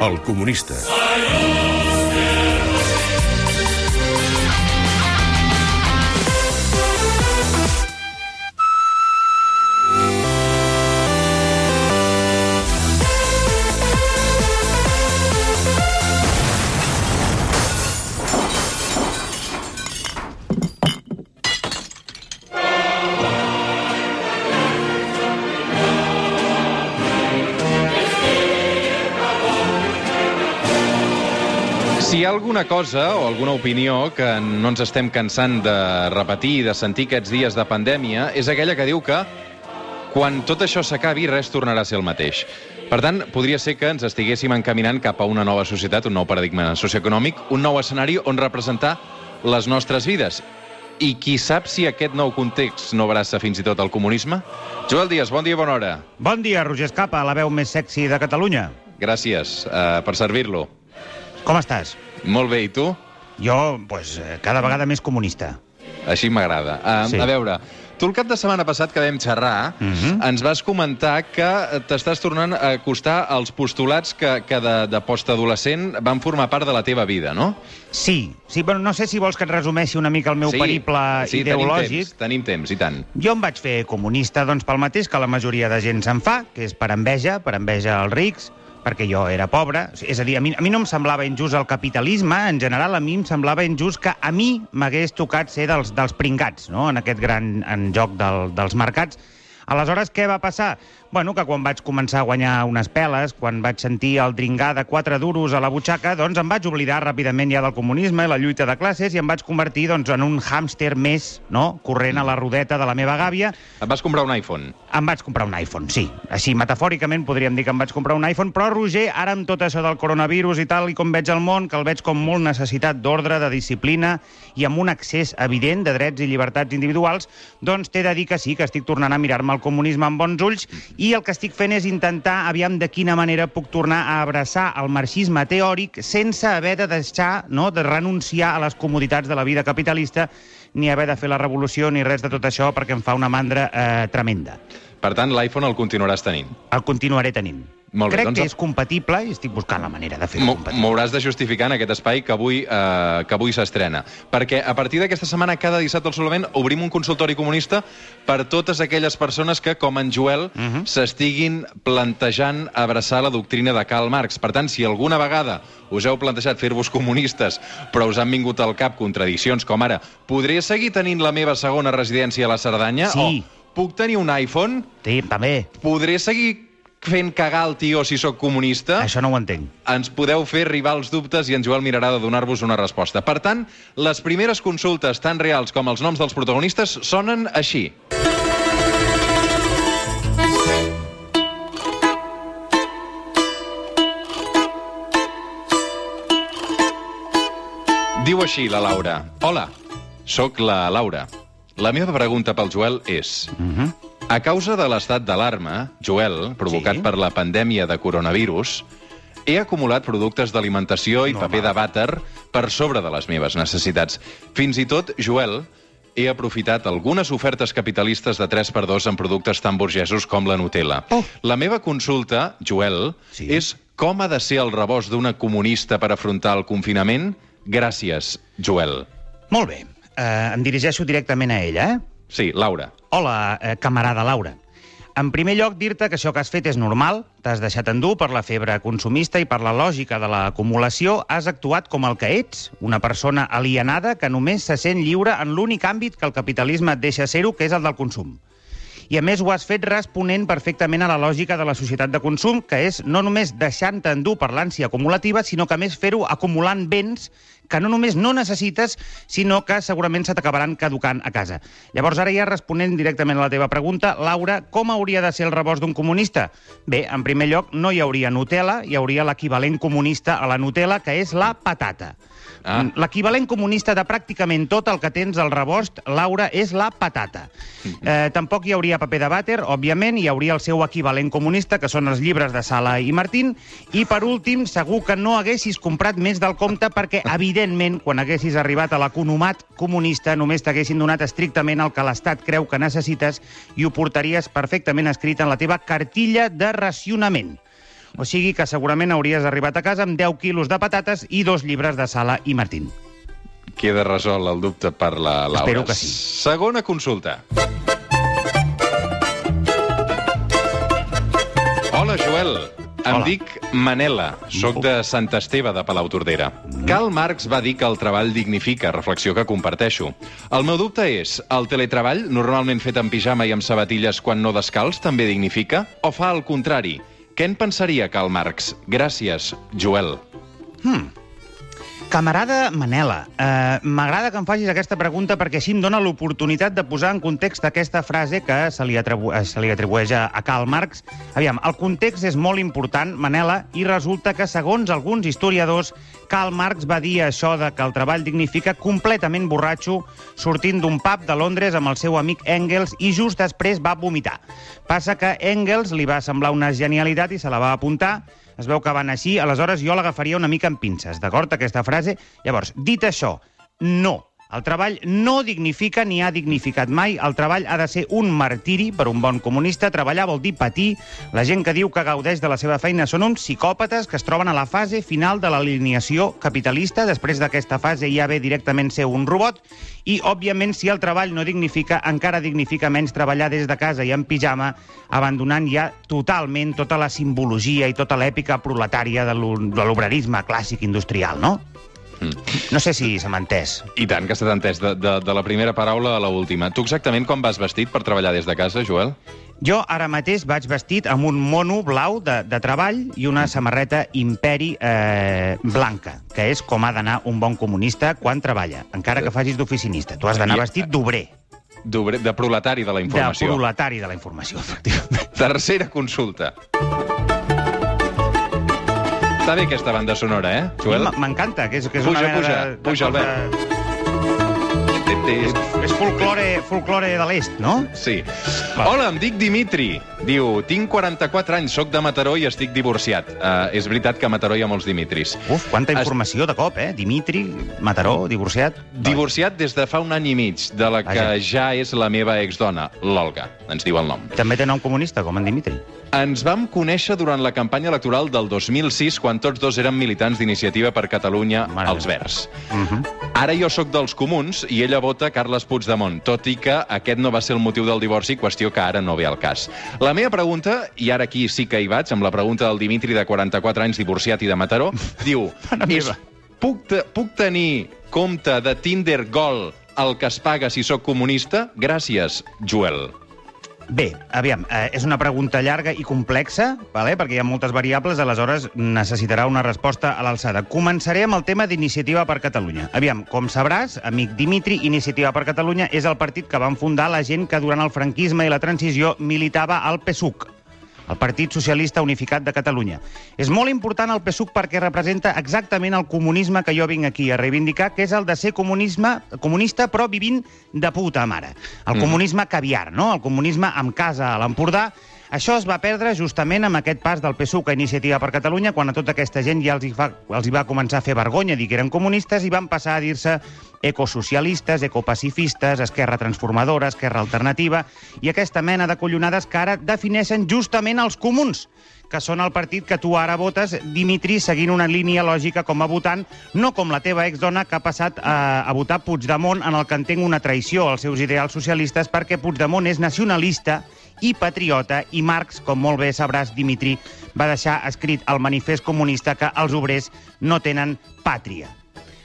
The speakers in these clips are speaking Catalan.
El comunista. Si alguna cosa o alguna opinió que no ens estem cansant de repetir i de sentir aquests dies de pandèmia, és aquella que diu que quan tot això s'acabi, res tornarà a ser el mateix. Per tant, podria ser que ens estiguéssim encaminant cap a una nova societat, un nou paradigma socioeconòmic, un nou escenari on representar les nostres vides. I qui sap si aquest nou context no abraça fins i tot el comunisme? Joel Díaz, bon dia, bona hora. Bon dia, Roger Escapa, la veu més sexy de Catalunya. Gràcies uh, per servir-lo. Com estàs? Molt bé, i tu? Jo, pues, eh, cada vegada més comunista. Així m'agrada. Uh, Sí. A veure, tu el cap de setmana passat que vam xerrar, Mhm. ens vas comentar que t'estàs tornant a acostar als postulats que, que de, de postadolescent van formar part de la teva vida, no? Sí, sí, bueno, no sé si vols que et resumeixi una mica el meu periple sí, ideològic. Tenim temps, tenim temps, i tant. Jo em vaig fer comunista doncs, pel mateix que la majoria de gent se'n fa, que és per enveja, per enveja als rics, perquè jo era pobre. És a dir, a mi, a mi no em semblava injust el capitalisme, en general a mi em semblava injust que a mi m'hagués tocat ser dels, dels pringats, no?, en aquest gran en joc del, dels mercats. Aleshores, què va passar? Bueno, que quan vaig començar a guanyar unes peles, quan vaig sentir el dringar de quatre duros a la butxaca, doncs em vaig oblidar ràpidament ja del comunisme i la lluita de classes i em vaig convertir doncs, en un hàmster més, no?, corrent a la rodeta de la meva gàbia, Et vas comprar un iPhone. em vaig comprar un iPhone, sí. Així, metafòricament, podríem dir que em vaig comprar un iPhone, però, Roger, ara amb tot això del coronavirus i tal, i com veig el món, que el veig com molt necessitat d'ordre, de disciplina i amb un accés evident de drets i llibertats individuals, doncs t'he de dir que sí, que estic tornant a mirar-me el comunisme amb bons ulls i el que estic fent és intentar, aviam de quina manera puc tornar a abraçar el marxisme teòric sense haver de deixar, no?, de renunciar a les comoditats de la vida capitalista ni haver de fer la revolució ni res de tot això perquè em fa una mandra eh, tremenda. Per tant, l'iPhone el continuaràs tenint. El continuaré tenint. Molt bé, Crec doncs- que és compatible i estic buscant la manera de fer-ho compatible. m'hauràs de justificar en aquest espai que avui, eh, que avui s'estrena. Perquè a partir d'aquesta setmana, cada dissabte al Solament, obrim un consultori comunista per totes aquelles persones que, com en Joel, Mhm. s'estiguin plantejant abraçar la doctrina de Karl Marx. Per tant, si alguna vegada us heu plantejat fer-vos comunistes, però us han vingut al cap contradiccions com ara podré seguir tenint la meva segona residència a la Cerdanya? Sí. O puc tenir un iPhone? Sí, també. Podré seguir fent cagar el tio si sóc comunista? Això no ho entenc. ens podeu fer arribar els dubtes i en Joel mirarà de donar-vos una resposta. Per tant, les primeres consultes, tan reals com els noms dels protagonistes, sonen així. Diu així la Laura. Hola, sóc la Laura. La meva pregunta pel Joel és... Mhm. A causa de l'estat d'alarma, Joel, provocat Sí. per la pandèmia de coronavirus, he acumulat productes d'alimentació i Normal. paper de vàter per sobre de les meves necessitats. Fins i tot, Joel, he aprofitat algunes ofertes capitalistes de 3x2 en productes tan burgesos com la Nutella. Oh. La meva consulta, Joel, Sí. és com ha de ser el rebost d'una comunista per afrontar el confinament? Gràcies, Joel. Molt bé. Eh, em dirigeixo directament a ella, eh? Sí, Laura. Hola, eh, camarada Laura. En primer lloc, dir-te que això que has fet és normal, t'has deixat endur per la febre consumista i per la lògica de l'acumulació, has actuat com el que ets, una persona alienada que només se sent lliure en l'únic àmbit que el capitalisme et deixa ser-ho, que és el del consum. I a més ho has fet responent perfectament a la lògica de la societat de consum, que és no només deixant-te endur per l'ànsia acumulativa, sinó que més fer-ho acumulant béns que no només no necessites, sinó que segurament se t'acabaran caducant a casa. Llavors, ara ja responent directament a la teva pregunta, Laura, com hauria de ser el rebost d'un comunista? Bé, en primer lloc, no hi hauria Nutella, hi hauria l'equivalent comunista a la Nutella, que és la patata. Ah. Mm, L'equivalent comunista de pràcticament tot el que tens al rebost, Laura, és la patata. Eh, tampoc hi hauria paper de vàter, òbviament, hi hauria el seu equivalent comunista, que són els llibres de Sala i Martín, i per últim, segur que no haguessis comprat més del compte perquè, evidentment, quan haguessis arribat a l'economat comunista, només t'haguessin donat estrictament el que l'Estat creu que necessites i ho portaries perfectament escrit en la teva cartilla de racionament. O sigui que segurament hauries arribat a casa amb 10 quilos de patates i dos llibres de Sala i Martín. Queda resolt el dubte per la Laura. Espero que sí. Segona consulta. Hola, Joel. Em Hola. dic Manela, sóc de Sant Esteve de Palautordera. Karl Marx va dir que el treball dignifica, reflexió que comparteixo. El meu dubte és, el teletreball, normalment fet en pijama i amb sabatilles quan no descalç, també dignifica? O fa el contrari? Què en pensaria Karl Marx? Gràcies, Joel. Camarada Manela, eh, m'agrada que em facis aquesta pregunta perquè així em dona l'oportunitat de posar en context aquesta frase que se li, atribu eh, se li atribueix a Karl Marx. Aviam, el context és molt important, Manela, i resulta que, segons alguns historiadors, Karl Marx va dir això de que el treball dignifica completament borratxo, sortint d'un pub de Londres amb el seu amic Engels i just després va vomitar. Passa que Engels li va semblar una genialitat i se la va apuntar, es veu que van així, aleshores jo l'agafaria una mica amb pinces, d'acord, aquesta frase? Llavors, dit això, no. El treball no dignifica ni ha dignificat mai. El treball ha de ser un martiri per un bon comunista. Treballar vol dir patir. La gent que diu que gaudeix de la seva feina són uns psicòpates que es troben a la fase final de l'alineació capitalista. Després d'aquesta fase ja ve directament ser un robot. I, òbviament, si el treball no dignifica, encara dignifica menys treballar des de casa i en pijama, abandonant ja totalment tota la simbologia i tota l'èpica proletària de l'o- de l'obrerisme clàssic industrial, no? No sé si se m'ha entès. I tant, que s'ha entès, de, de, de la primera paraula a la última. Tu exactament com vas vestit per treballar des de casa, Joel? Jo ara mateix vaig vestit amb un mono blau de, de treball i una samarreta Imperi eh, blanca, que és com ha d'anar un bon comunista quan treballa, encara que facis d'oficinista. Tu has d'anar vestit d'obrer, D'obre- De proletari de la de informació. proletari de la informació, efectivament. Tercera consulta. Està bé aquesta banda sonora, eh, Joel? M'encanta, que és, que és Puja, una mena puja, de, de puja, cosa- És, és folklore, folklore de l'est, no? Sí. Va. Hola, em dic Dimitri. Diu, tinc 44 anys, sóc de Mataró i estic divorciat. Uh, és veritat que a Mataró hi ha molts Dimitris. Uf, quanta Es- informació de cop, eh? Dimitri, Mataró, divorciat... Divorciat des de fa un any i mig, de la que Vaja. ja és la meva exdona, l'Olga. Ens diu el nom. També té nom comunista, com en Dimitri. Ens vam conèixer durant la campanya electoral del 2006, quan tots dos érem militants d'Iniciativa per Catalunya, Mare als meva. Verds. Uh -huh. Ara jo sóc dels comuns i ella vota Carles Puigdemont, tot i que aquest no va ser el motiu del divorci, qüestió que ara no ve al cas. La meva pregunta, i ara aquí sí que hi vaig, amb la pregunta del Dimitri de 44 anys, divorciat i de Mataró, diu... És, puc, te, puc tenir compte de Tinder Gol el que es paga si sóc comunista? Gràcies, Joel. Bé, aviam, eh, és una pregunta llarga i complexa, vale? perquè hi ha moltes variables, aleshores necessitarà una resposta a l'alçada. Començaré amb el tema d'Iniciativa per Catalunya. Aviam, com sabràs, amic Dimitri, Iniciativa per Catalunya és el partit que van fundar la gent que durant el franquisme i la transició militava al PSUC, el Partit Socialista Unificat de Catalunya. És molt important el PSUC perquè representa exactament el comunisme que jo vinc aquí a reivindicar, que és el de ser comunisme, comunista però vivint de puta mare. El Mm. comunisme caviar, no? El comunisme amb casa a l'Empordà. Això es va perdre justament amb aquest pas del PSUC a Iniciativa per Catalunya, quan a tota aquesta gent ja els hi, fa, els hi va començar a fer vergonya dir que eren comunistes i van passar a dir-se ecosocialistes, ecopacifistes, esquerra transformadora, esquerra alternativa, i aquesta mena de collonades que ara defineixen justament els comuns, que són el partit que tu ara votes, Dimitri, seguint una línia lògica com a votant, no com la teva exdona que ha passat a, a votar Puigdemont en el que entenc una traïció als seus ideals socialistes perquè Puigdemont és nacionalista i patriota i Marx, com molt bé sabràs, Dimitri, va deixar escrit al manifest comunista que els obrers no tenen pàtria.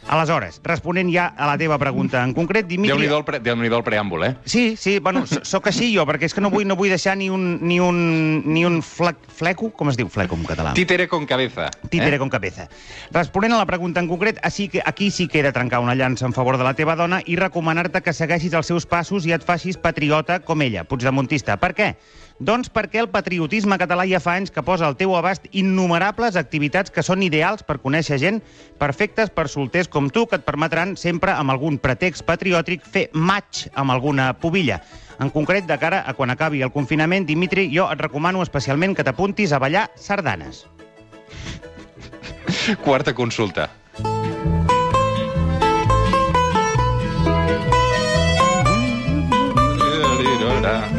Aleshores, responent ja a la teva pregunta en concret, Dimitri... Déu-n'hi-do el, pre Déu el preàmbul, eh? Sí, sí, bueno, sóc així jo, perquè és que no vull, no vull deixar ni un, ni un, ni un fle, fleco, com es diu fleco en català? Títere con cabeza. Títere eh? con cabeza. Responent a la pregunta en concret, així que aquí sí que de trencar una llança en favor de la teva dona i recomanar-te que segueixis els seus passos i et facis patriota com ella, puigdemontista. Per què? Doncs perquè el patriotisme català ja fa anys que posa al teu abast innumerables activitats que són ideals per conèixer gent, perfectes per solters com tu, que et permetran sempre, amb algun pretext patriòtic, fer match amb alguna pubilla. En concret, de cara a quan acabi el confinament, Dimitri, jo et recomano especialment que t'apuntis a ballar sardanes. Quarta consulta.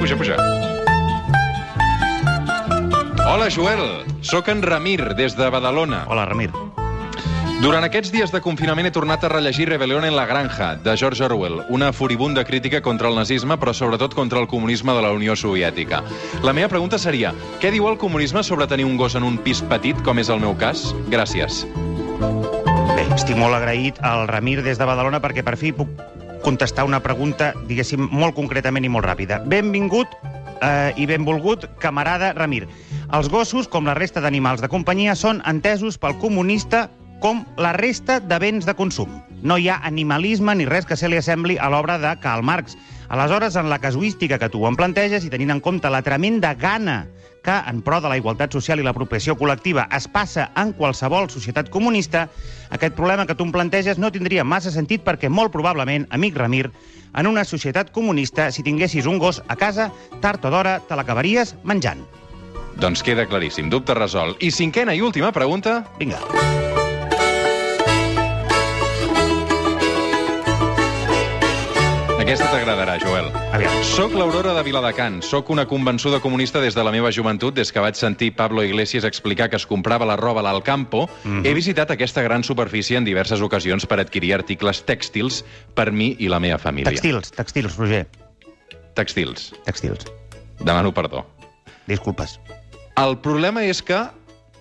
Puja, puja. Hola, Joel. Sóc en Ramir, des de Badalona. Hola, Ramir. Durant aquests dies de confinament he tornat a rellegir Rebelión en la Granja, de George Orwell, una furibunda crítica contra el nazisme, però sobretot contra el comunisme de la Unió Soviètica. La meva pregunta seria, què diu el comunisme sobre tenir un gos en un pis petit, com és el meu cas? Gràcies. Bé, estic molt agraït al Ramir des de Badalona perquè per fi puc contestar una pregunta, diguéssim, molt concretament i molt ràpida. Benvingut eh, i benvolgut, camarada Ramir. Els gossos, com la resta d'animals de companyia, són entesos pel comunista com la resta de béns de consum. No hi ha animalisme ni res que se li assembli a l'obra de Karl Marx. Aleshores, en la casuística que tu em planteges i tenint en compte la tremenda gana que, en pro de la igualtat social i l'apropiació col·lectiva, es passa en qualsevol societat comunista, aquest problema que tu em planteges no tindria massa sentit perquè, molt probablement, amic Ramir, en una societat comunista, si tinguessis un gos a casa, tard o d'hora te l'acabaries menjant. Doncs queda claríssim, dubte resolt. I cinquena i última pregunta... Vinga. Aquesta t'agradarà, Joel. Aviam. Soc l'Aurora de Viladecans. Soc una convençuda comunista des de la meva joventut, des que vaig sentir Pablo Iglesias explicar que es comprava la roba a l'Alcampo. Mhm. He visitat aquesta gran superfície en diverses ocasions per adquirir articles tèxtils per mi i la meva família. Textils, textils, Roger. Tèxtils. Textils. Demano perdó. Disculpes. El problema és que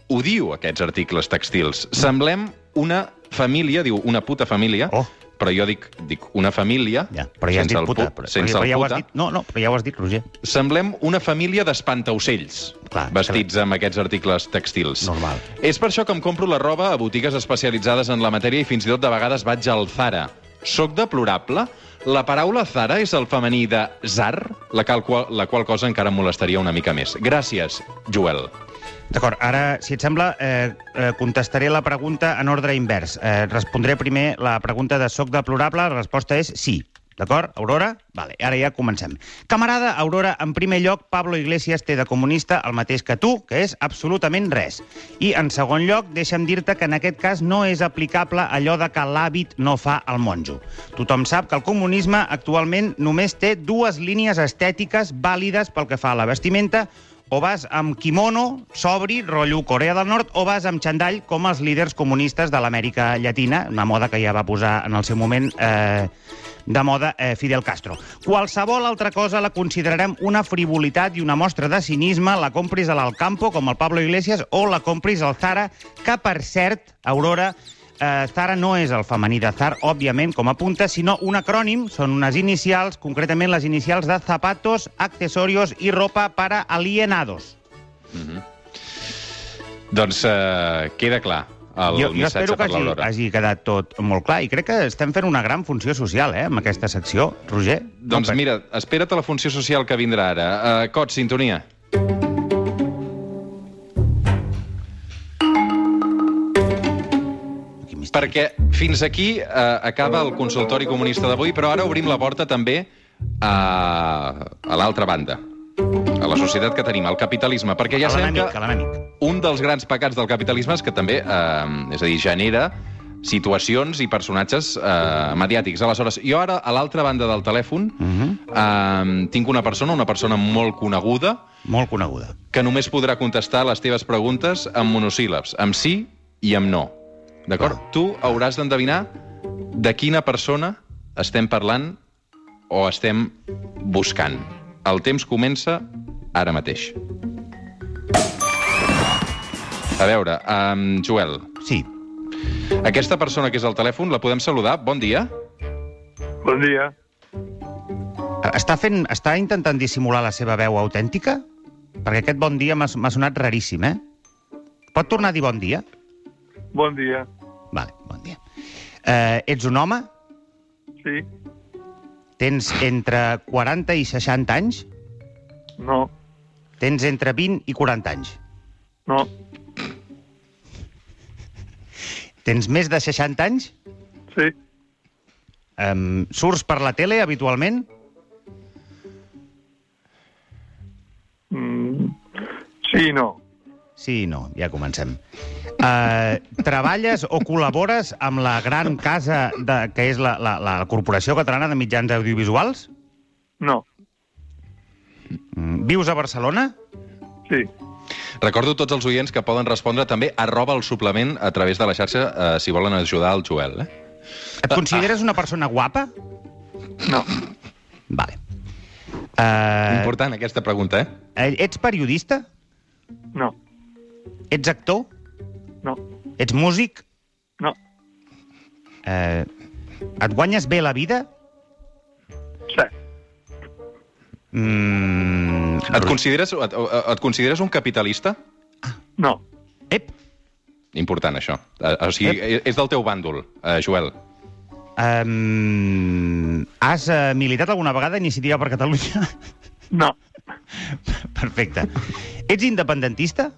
odio aquests articles tèxtils. Semblem una família, diu una puta família, Oh. però jo dic, dic una família, Ja, però ja has dit puta. pu- Però, sense però el ja ho has puta. dit. No, no, però ja ho has dit, Roger. Semblem una família d'espantaocells, Clar, vestits amb aquests articles tèxtils. Normal. És per això que em compro la roba a botigues especialitzades en la matèria i fins i tot de vegades vaig al Zara. Soc deplorable? La paraula Zara és el femení de Zar, la qual, la qual cosa encara molestaria una mica més. Gràcies, Joel. D'acord, ara, si et sembla, eh, eh, contestaré la pregunta en ordre invers. Eh, respondré primer la pregunta de soc deplorable, la resposta és sí. D'acord, Aurora? Vale, ara ja comencem. Camarada Aurora, en primer lloc, Pablo Iglesias té de comunista el mateix que tu, que és absolutament res. I, en segon lloc, deixa'm dir-te que en aquest cas no és aplicable allò de que l'hàbit no fa el monjo. Tothom sap que el comunisme actualment només té dues línies estètiques vàlides pel que fa a la vestimenta, o vas amb kimono, sobri, rotllo Corea del Nord, o vas amb xandall, com els líders comunistes de l'Amèrica Llatina, una moda que ja va posar en el seu moment eh, de moda eh, Fidel Castro. Qualsevol altra cosa la considerarem una frivolitat i una mostra de cinisme, la compris a l'Alcampo, com el Pablo Iglesias, o la compris al Zara, que, per cert, Aurora, eh, Zara no és el femení de Zar, òbviament, com apunta, sinó un acrònim, són unes inicials, concretament les inicials de zapatos, accesorios i ropa para alienados. Doncs eh, queda clar el jo, jo espero que hagi, hagi quedat tot molt clar i crec que estem fent una gran funció social, eh, amb aquesta secció. Roger? Doncs No, mira, espera't a la funció social que vindrà ara. Uh, Cot, sintonia. Quin Perquè fins aquí uh, acaba el consultori comunista d'avui, però ara obrim la porta també a, a l'altra banda, a la societat que tenim, al capitalisme, perquè ja sabem que un dels grans pecats del capitalisme és que també, eh, és a dir, genera situacions i personatges eh, mediàtics. Aleshores, jo ara, a l'altra banda del telèfon, Uh -huh. eh, tinc una persona, una persona molt coneguda, Molt coneguda. que només podrà contestar les teves preguntes amb monosíl·labs, amb sí i amb no. D'acord? Clar. Tu hauràs d'endevinar de quina persona estem parlant o estem buscant. El temps comença ara mateix. A veure, um, Joel, Sí. aquesta persona que és al telèfon, la podem saludar? Bon dia. Bon dia. Està, fent, està intentant dissimular la seva veu autèntica? Perquè aquest bon dia m'ha sonat raríssim, eh? Pot tornar a dir bon dia? Bon dia. Vale, bon dia. Eh, ets un home? Sí. Tens entre 40 i 60 anys? No. Tens entre 20 i 40 anys? No. Tens més de 60 anys? Sí. Um, surts per la tele habitualment? Mm, sí i no. Sí i no, ja comencem. Uh, treballes o col·labores amb la gran casa de, que és la, la, la Corporació Catalana de Mitjans Audiovisuals? No. Mm, Vius a Barcelona? Sí. Recordo tots els oients que poden respondre també arroba el suplement a través de la xarxa eh, si volen ajudar el Joel. Eh? Et consideres una persona guapa? No. Vale. Uh, Important aquesta pregunta, eh? ets periodista? No. Ets actor? No. Ets músic? No. Uh, et guanyes bé la vida? Sí. Mm, Et consideres, et, et consideres un capitalista? No. Ep, Important, això. Eh, O sigui, és del teu bàndol, eh, Joel. um, has uh, militat alguna vegada a Iniciativa per Catalunya? No. Perfecte. Ets independentista?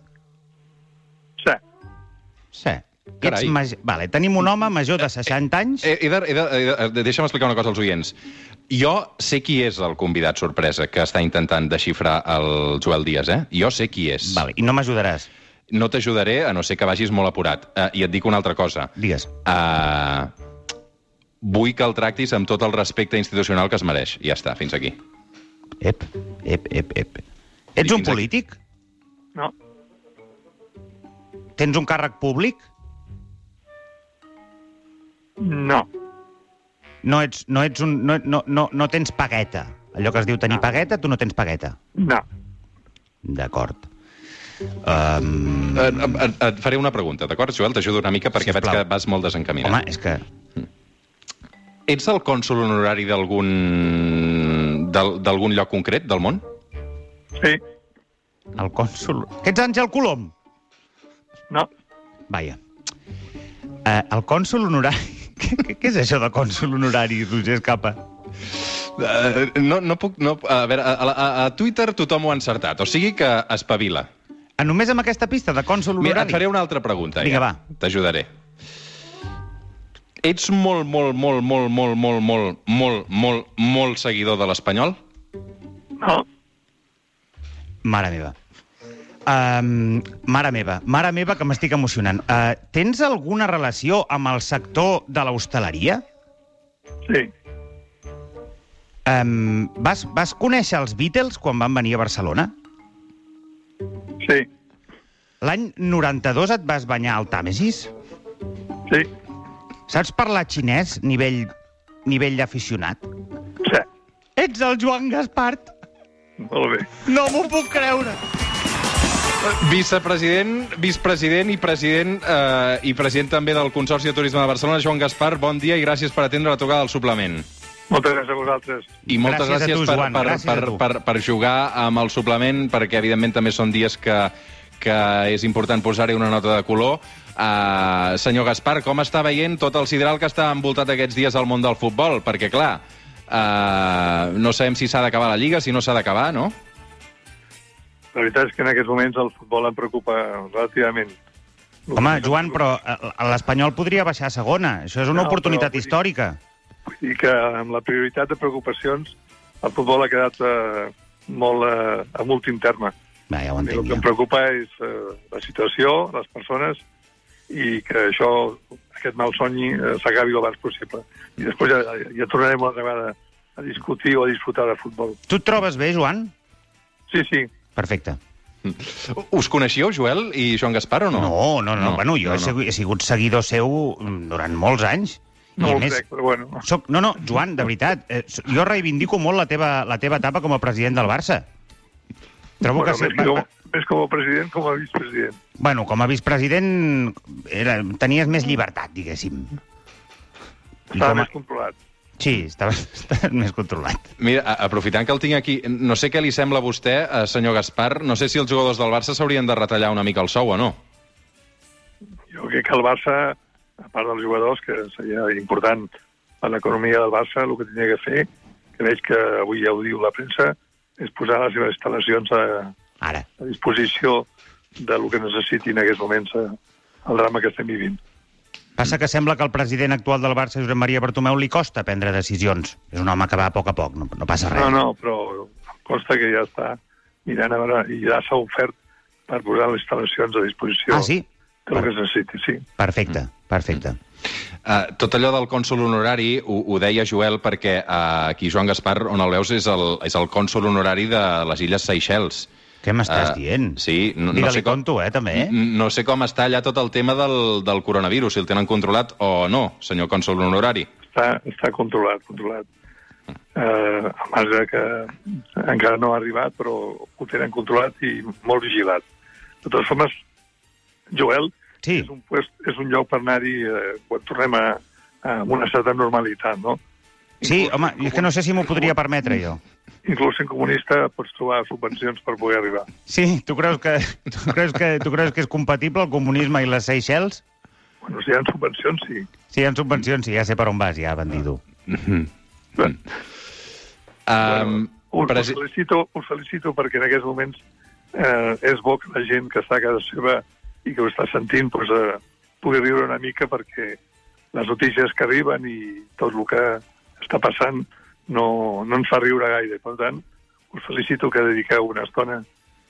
Sí. Carai. Ets maj... vale, tenim un home major de 60 anys. Eh, he de, he de, he de, deixa'm explicar una cosa als oients. Jo sé qui és el convidat sorpresa que està intentant desxifrar el Joel Díaz, eh? Jo sé qui és. Vale, I no m'ajudaràs. No t'ajudaré, a no ser que vagis molt apurat. Uh, I et dic una altra cosa. Digues. Uh, vull que el tractis amb tot el respecte institucional que es mereix. Ja està, fins aquí. Ep, ep, ep, ep. Ets un fins aquí. polític? No. Tens un càrrec públic? No. No ets, no ets un... No, no, no, no tens pagueta. Allò que es diu tenir No. pagueta, tu no tens pagueta. No. D'acord. Um, Uh, et, et faré una pregunta, d'acord, Joel? T'ajudo una mica perquè Sisplau. veig que vas molt desencaminat. home, és que... Ets el cònsul honorari d'algun del- d'algun lloc concret del món? Sí. El cònsul... Que ets Àngel Colom? No. Vaja. Uh, el cònsul honorari... què, què, és això de cònsul honorari, Roger Escapa? Uh, no, no puc... No, a veure, a, a, a Twitter tothom ho ha encertat, o sigui que espavila. Ah, només amb aquesta pista de cònsul Mira, honorari? et faré una altra pregunta. Vinga, ja. va. T'ajudaré. Ets molt, molt, molt, molt, molt, molt, molt, molt, molt, molt seguidor de l'Espanyol? No. Mare meva. Um, mare meva, mare meva, que m'estic emocionant. Uh, tens alguna relació amb el sector de l'hostaleria? Sí. Um, vas, vas conèixer els Beatles quan van venir a Barcelona? Sí. L'any 92 et vas banyar al Tàmesis? Sí. Saps parlar xinès nivell, nivell aficionat? Sí. Ets el Joan Gaspart? Molt bé. No m'ho puc creure. Vicepresident, vicepresident i president eh, i president també del Consorci de Turisme de Barcelona, Joan Gaspar, bon dia i gràcies per atendre la trucada del suplement. Moltes gràcies a vosaltres. I moltes Gràcies gràcies, tu, per, Joan, per, gràcies per, a tu. per, per jugar amb el suplement, perquè evidentment també són dies que, que és important posar-hi una nota de color. Uh, senyor Gaspar, com està veient tot el sideral que està envoltat aquests dies al món del futbol? Perquè, clar, uh, no sabem si s'ha d'acabar la Lliga, si no s'ha d'acabar, no? La veritat és que en aquests moments el futbol em preocupa relativament. Home, Joan, però eh, l'Espanyol podria baixar a segona. Això és una No, oportunitat però històrica. Vull dir que amb la prioritat de preocupacions el futbol ha quedat eh, molt eh, a últim terme. Va, ja ho El entenc, que em ja. preocupa és eh, la situació, les persones, i que això, aquest mal somni, eh, s'acabi el abans possible. I després ja, ja tornarem una altra vegada a discutir o a disfrutar de futbol. Tu et trobes bé, Joan? Sí, sí, Perfecte. Us coneixíeu, Joel i Joan Gaspar, o no? No, no, no. no. Bueno, jo no, he, sigut, he sigut seguidor seu mm, durant molts anys. No més, crec, però bueno. soc... No, no, Joan, de veritat, eh, jo reivindico molt la teva, la teva etapa com a president del Barça. Trobo bueno que... més, com, més com a president com a vicepresident. Bueno, com a vicepresident era, tenies més llibertat, diguéssim. Estava com a... més controlat. Sí, estaves, estaves més controlat. Mira, aprofitant que el tinc aquí, no sé què li sembla a vostè, eh, senyor Gaspar, no sé si els jugadors del Barça s'haurien de retallar una mica el sou o no. Jo crec que el Barça, a part dels jugadors, que seria important a l'economia del Barça, el que tenia que fer, que veig que avui ja ho diu la premsa, és posar les seves instal·lacions a, Ara. a disposició de lo que necessitin en aquests moments eh, el drama que estem vivint. Passa que sembla que el president actual del Barça, Josep Maria Bartomeu, li costa prendre decisions. És un home que va a poc a poc, no, no passa res. No, no, però em consta que ja està mirant a veure, i ja s'ha ofert per posar les instal·lacions a disposició Ah, sí? de lo que es necessiti, sí. Perfecte, perfecte. Uh, tot allò del cònsul honorari ho, ho deia Joel perquè uh, aquí Joan Gaspar, on el veus, és el, és el cònsul honorari de les Illes Seychelles. Què m'estàs Eh, dient? Sí, no, no sé com... tonto, eh, també, eh? No sé com està allà tot el tema del, del coronavirus, si el tenen controlat o no, senyor cònsol honorari. Està, està controlat, controlat. Eh, al marge que encara no ha arribat, però ho tenen controlat i molt vigilat. De totes formes, Joel, Sí. és, un, puest, és un lloc per anar-hi eh, quan tornem a, a una certa normalitat, no? Sí, Inclús home, és que no sé si m'ho podria permetre, jo. Inclús en comunista pots trobar subvencions per poder arribar. Sí, tu creus que, tu creus que, tu creus que és compatible el comunisme i les Seychelles? Bueno, si hi ha subvencions, sí. Sí, hi ha subvencions, sí, ja sé per on vas, ja, bandido. Bueno, Um, us, us, felicito, us felicito perquè en aquests moments eh, és bo que la gent que està a casa seva i que ho està sentint pues, eh, pugui riure una mica perquè les notícies que arriben i tot el que està passant no, no ens fa riure gaire. Per tant, us felicito que dediqueu una estona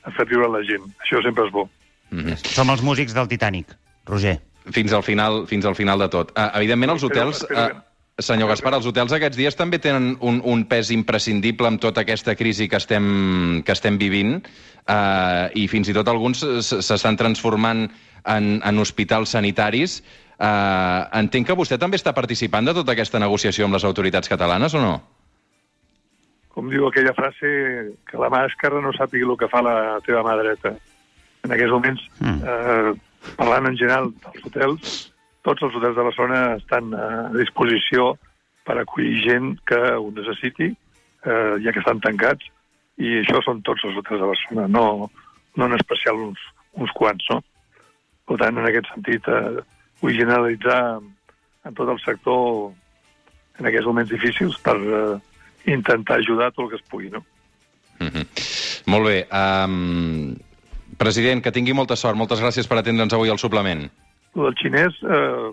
a fer riure la gent. Això sempre és bo. Mhm. Som els músics del Titanic, Roger. Fins al final, fins al final de tot. Uh, evidentment, els hotels... Uh, senyor Gaspar, els hotels aquests dies també tenen un, un pes imprescindible amb tota aquesta crisi que estem, que estem vivint uh, i fins i tot alguns s'estan transformant en, en hospitals sanitaris. Uh, entenc que vostè també està participant de tota aquesta negociació amb les autoritats catalanes o no? Com diu aquella frase, que la mà esquerra no sàpiga el que fa la teva mà dreta. En aquests moments, Mm. eh, parlant en general dels hotels, tots els hotels de Barcelona estan a disposició per acollir gent que ho necessiti, eh, ja que estan tancats, i això són tots els hotels de Barcelona, no, no en especial uns, uns quants, no? Per tant, en aquest sentit, eh, vull generalitzar en tot el sector en aquests moments difícils per eh, intentar ajudar tot el que es pugui, no? Mhm. Molt bé. Um, president, que tingui molta sort. Moltes gràcies per atendre'ns avui al suplement. El del xinès eh,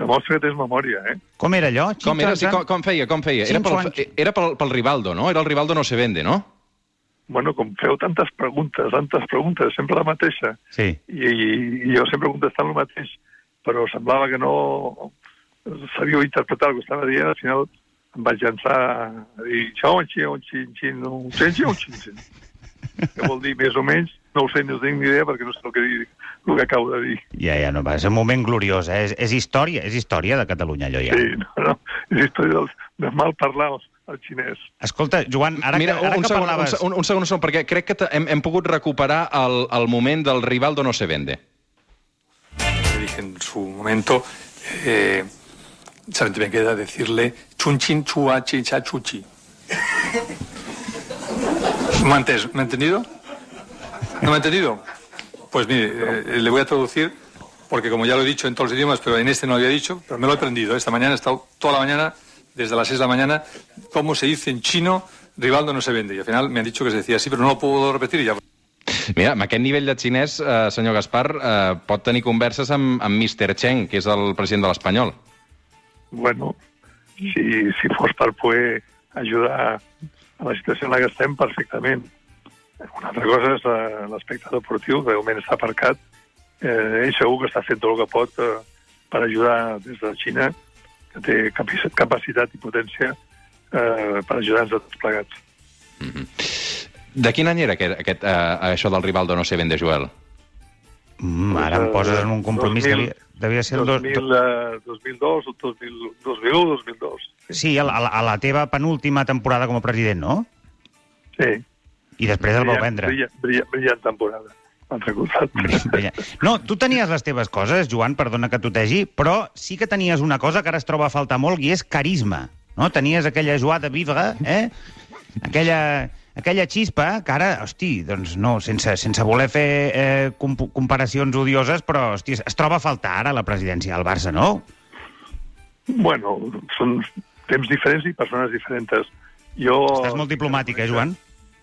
demostra que tens memòria, eh? Com era allò? Com era? Sí, com, com feia? Com feia? Era, pel, era pel, pel Rivaldo, no? Era el Rivaldo no se vende, no? Bueno, com feu tantes preguntes, tantes preguntes, sempre la mateixa, Sí. i, i, i jo sempre contestant el mateix, però semblava que no sabíeu interpretar el que estava dient, al final em vaig llançar a dir xau, un xin, un xin, xin, un xin, xin, un xin, xin. Que vol dir més o menys, no ho sé, no tinc ni idea perquè no sé el que, dir, el que acabo de dir. Ja, ja, no, va, és un moment gloriós, eh? És, és història, és història de Catalunya, allò ja. Sí, no, no, és història del, de mal parlar el, el xinès. Escolta, Joan, ara Mira, que, ara un, que segon, parlaves... un, un segon, un segon, perquè crec que hem, hem pogut recuperar el, el moment del Rivaldo no se vende. en su momento, eh, solamente me queda decirle chunchin chuachi chachuchi. ¿No me ha entes- me ha entendido? ¿No me ha entendido? Pues mire, eh, le voy a traducir, porque como ya lo he dicho en todos los idiomas, pero en este no lo había dicho, pero me lo he aprendido. Esta mañana he estado toda la mañana, desde las 6 de la mañana, cómo se dice en chino, Rivaldo no se vende. Y al final me han dicho que se decía así, pero no lo puedo repetir y ya. Mira, amb aquest nivell de xinès, eh, senyor Gaspar, eh, pot tenir converses amb, amb Mr. Cheng, que és el president de l'Espanyol. Bueno, si, si fos per poder ajudar a la situació en la que estem, perfectament. Una altra cosa és l'aspecte deportiu, que de moment està aparcat. Eh, ell segur que està fent tot el que pot eh, per ajudar des de Xina, que té capaci- capacitat i potència eh, per ajudar-nos a tots plegats. De quin any era aquest, aquest, eh, això del Rivaldo no se vende, Joel? Mm, ara em poses en un compromís que devia, devia ser el... Dos, 2000, eh, 2002 o 2000, 2001 2002. Sí, a la, a la teva penúltima temporada com a president, no? Sí. I després el vau Brillant- vendre. Brillant, brillant, brillant temporada. Brillant. No, tu tenies les teves coses, Joan, perdona que t'utegi, però sí que tenies una cosa que ara es troba a faltar molt, i és carisma. No? Tenies aquella joie de vivre, eh? aquella, aquella xispa que ara, hosti, doncs no, sense, sense voler fer eh, comp comparacions odioses, però, hosti, es troba a faltar ara la presidència del Barça, no? Bueno, són temps diferents i persones diferents. Jo... Estàs molt diplomàtic, eh, Joan?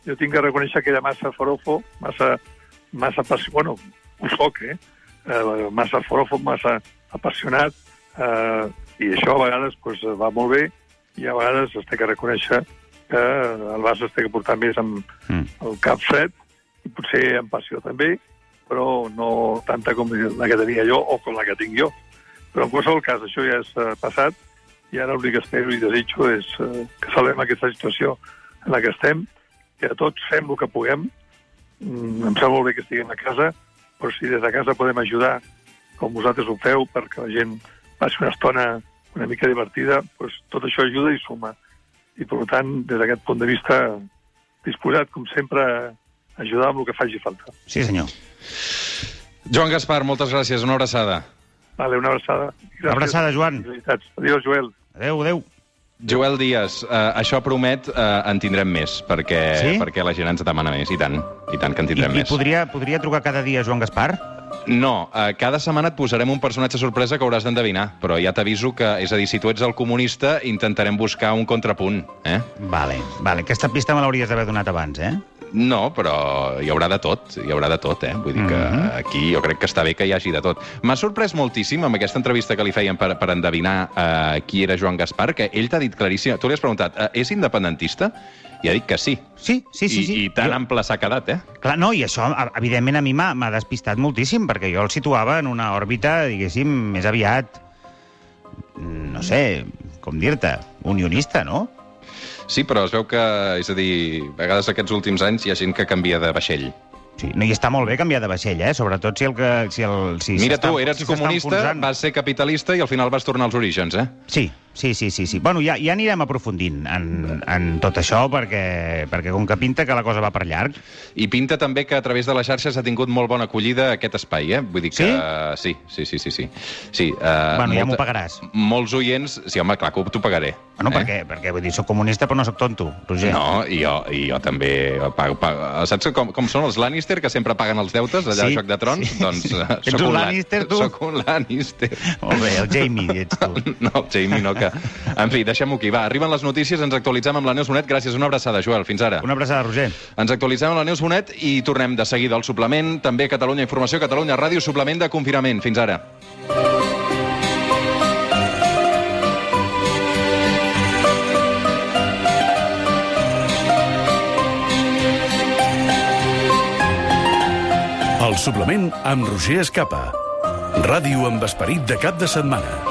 Jo tinc que reconèixer que era massa forofo, massa, massa apassionat, bueno, ho soc, eh? eh massa forofo, massa apassionat, eh, i això a vegades pues, va molt bé, i a vegades es té que reconèixer que el Barça es té que portar més amb Mm. el cap fred, i potser amb passió també, però no tanta com la que tenia jo o com la que tinc jo. Però en qualsevol cas, això ja és eh, passat, i ara l'únic que espero i desitjo és eh, que salvem aquesta situació en la que estem, que tots fem el que puguem, mm, em sembla molt bé que estiguem a casa, però si des de casa podem ajudar, com vosaltres ho feu, perquè la gent passi una estona una mica divertida, doncs tot això ajuda i suma. I, per tant, des d'aquest punt de vista, disposat, com sempre, a ajudar amb el que faci falta. Sí, senyor. Joan Gaspar, moltes gràcies. Una abraçada. Vale, una abraçada. Gràcies. Una abraçada, Joan. Adéu, Joel. Adéu, adéu. Joel Díaz, eh, això promet, eh, en tindrem més, perquè, Sí? perquè la gent ens demana més, i tant, i tant que en I, tindrem i més. podria, podria trucar cada dia Joan Gaspar? No, eh, cada setmana et posarem un personatge sorpresa que hauràs d'endevinar, però ja t'aviso que, és a dir, si tu ets el comunista, intentarem buscar un contrapunt, eh? Vale, vale. Aquesta pista me l'hauries d'haver donat abans, eh? No, però hi haurà de tot, hi haurà de tot, eh? Vull dir que Mhm. aquí jo crec que està bé que hi hagi de tot. M'ha sorprès moltíssim amb aquesta entrevista que li feien per, per endevinar eh, qui era Joan Gaspar, que ell t'ha dit claríssim, tu li has preguntat, eh, és independentista? I ha dit que sí. Sí, sí, sí. I, sí. I tan Jo- ample s'ha quedat, eh? Clar, no, i això, evidentment, a mi m'ha despistat moltíssim, perquè jo el situava en una òrbita, diguéssim, més aviat, no sé, com dir-te, unionista, no? Sí, però es veu que, és a dir, a vegades aquests últims anys hi ha gent que canvia de vaixell. Sí, no, i està molt bé canviar de vaixell, eh? Sobretot si el que... Si el, si Mira tu, eres si comunista, vas ser capitalista i al final vas tornar als orígens, eh? Sí, sí, sí, sí. sí. Bueno, ja, ja anirem aprofundint en, en tot això, perquè, perquè com que pinta que la cosa va per llarg. I pinta també que a través de les xarxes ha tingut molt bona acollida aquest espai, eh? Vull dir que... Sí? Sí, sí, sí, sí. sí. uh, Bueno, ja m'ho pagaràs. Molts oients... Sí, home, clar que t'ho pagaré. Bueno, eh? perquè, perquè vull dir, soc comunista però no soc tonto, Roger. No, i jo, i jo també pago, pago. Saps com, com són els Lannister, que sempre paguen els deutes allà Sí, a Joc de Trons? sí, doncs sí. eh, Ets sóc un Lan- Lannister, tu? Sóc un Lannister. Molt bé, el Jamie ets tu. No, el Jamie no, que... En fi, deixem-ho aquí. Va, arriben les notícies, ens actualitzem amb la Neus Bonet. Gràcies, una abraçada, Joel. Fins ara. Una abraçada, Roger. Ens actualitzem amb la Neus Bonet i tornem de seguida al suplement. També Catalunya Informació, Catalunya Ràdio, suplement de confinament. Fins ara. El suplement amb Roger Escapa. Ràdio amb esperit de cap de setmana.